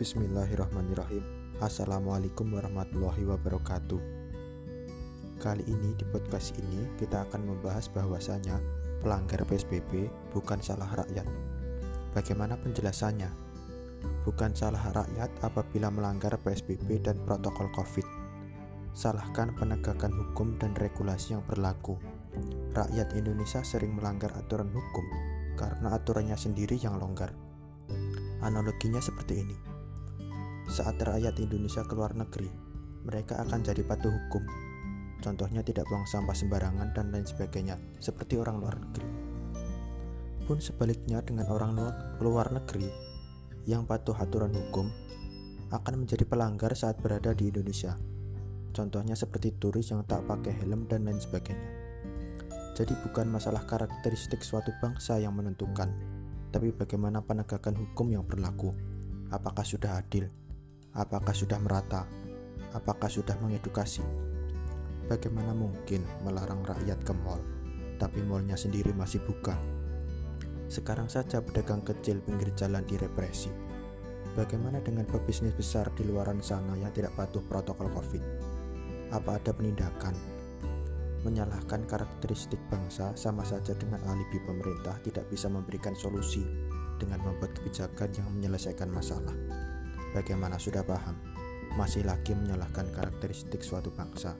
Bismillahirrahmanirrahim. Assalamualaikum warahmatullahi wabarakatuh. Kali ini di podcast ini kita akan membahas bahwasanya pelanggar PSBB bukan salah rakyat. Bagaimana penjelasannya? Bukan salah rakyat apabila melanggar PSBB dan protokol COVID. Salahkan penegakan hukum dan regulasi yang berlaku. Rakyat Indonesia sering melanggar aturan hukum karena aturannya sendiri yang longgar. Analoginya seperti ini. Saat rakyat Indonesia keluar negeri, mereka akan jadi patuh hukum. Contohnya tidak buang sampah sembarangan dan lain sebagainya, seperti orang luar negeri. Pun sebaliknya dengan orang luar negeri yang patuh aturan hukum akan menjadi pelanggar saat berada di Indonesia. Contohnya seperti turis yang tak pakai helm dan lain sebagainya. Jadi bukan masalah karakteristik suatu bangsa yang menentukan, tapi bagaimana penegakan hukum yang berlaku? Apakah sudah adil? Apakah sudah merata? Apakah sudah mengedukasi? Bagaimana mungkin melarang rakyat ke mall, tapi mallnya sendiri masih buka? Sekarang saja pedagang kecil pinggir jalan direpresi. Bagaimana dengan pebisnis besar di luaran sana yang tidak patuh protokol COVID? Apa ada penindakan Menyalahkan karakteristik bangsa sama saja dengan alibi pemerintah tidak bisa memberikan solusi dengan membuat kebijakan yang menyelesaikan masalah. Bagaimana sudah paham? Masih lagi menyalahkan karakteristik suatu bangsa.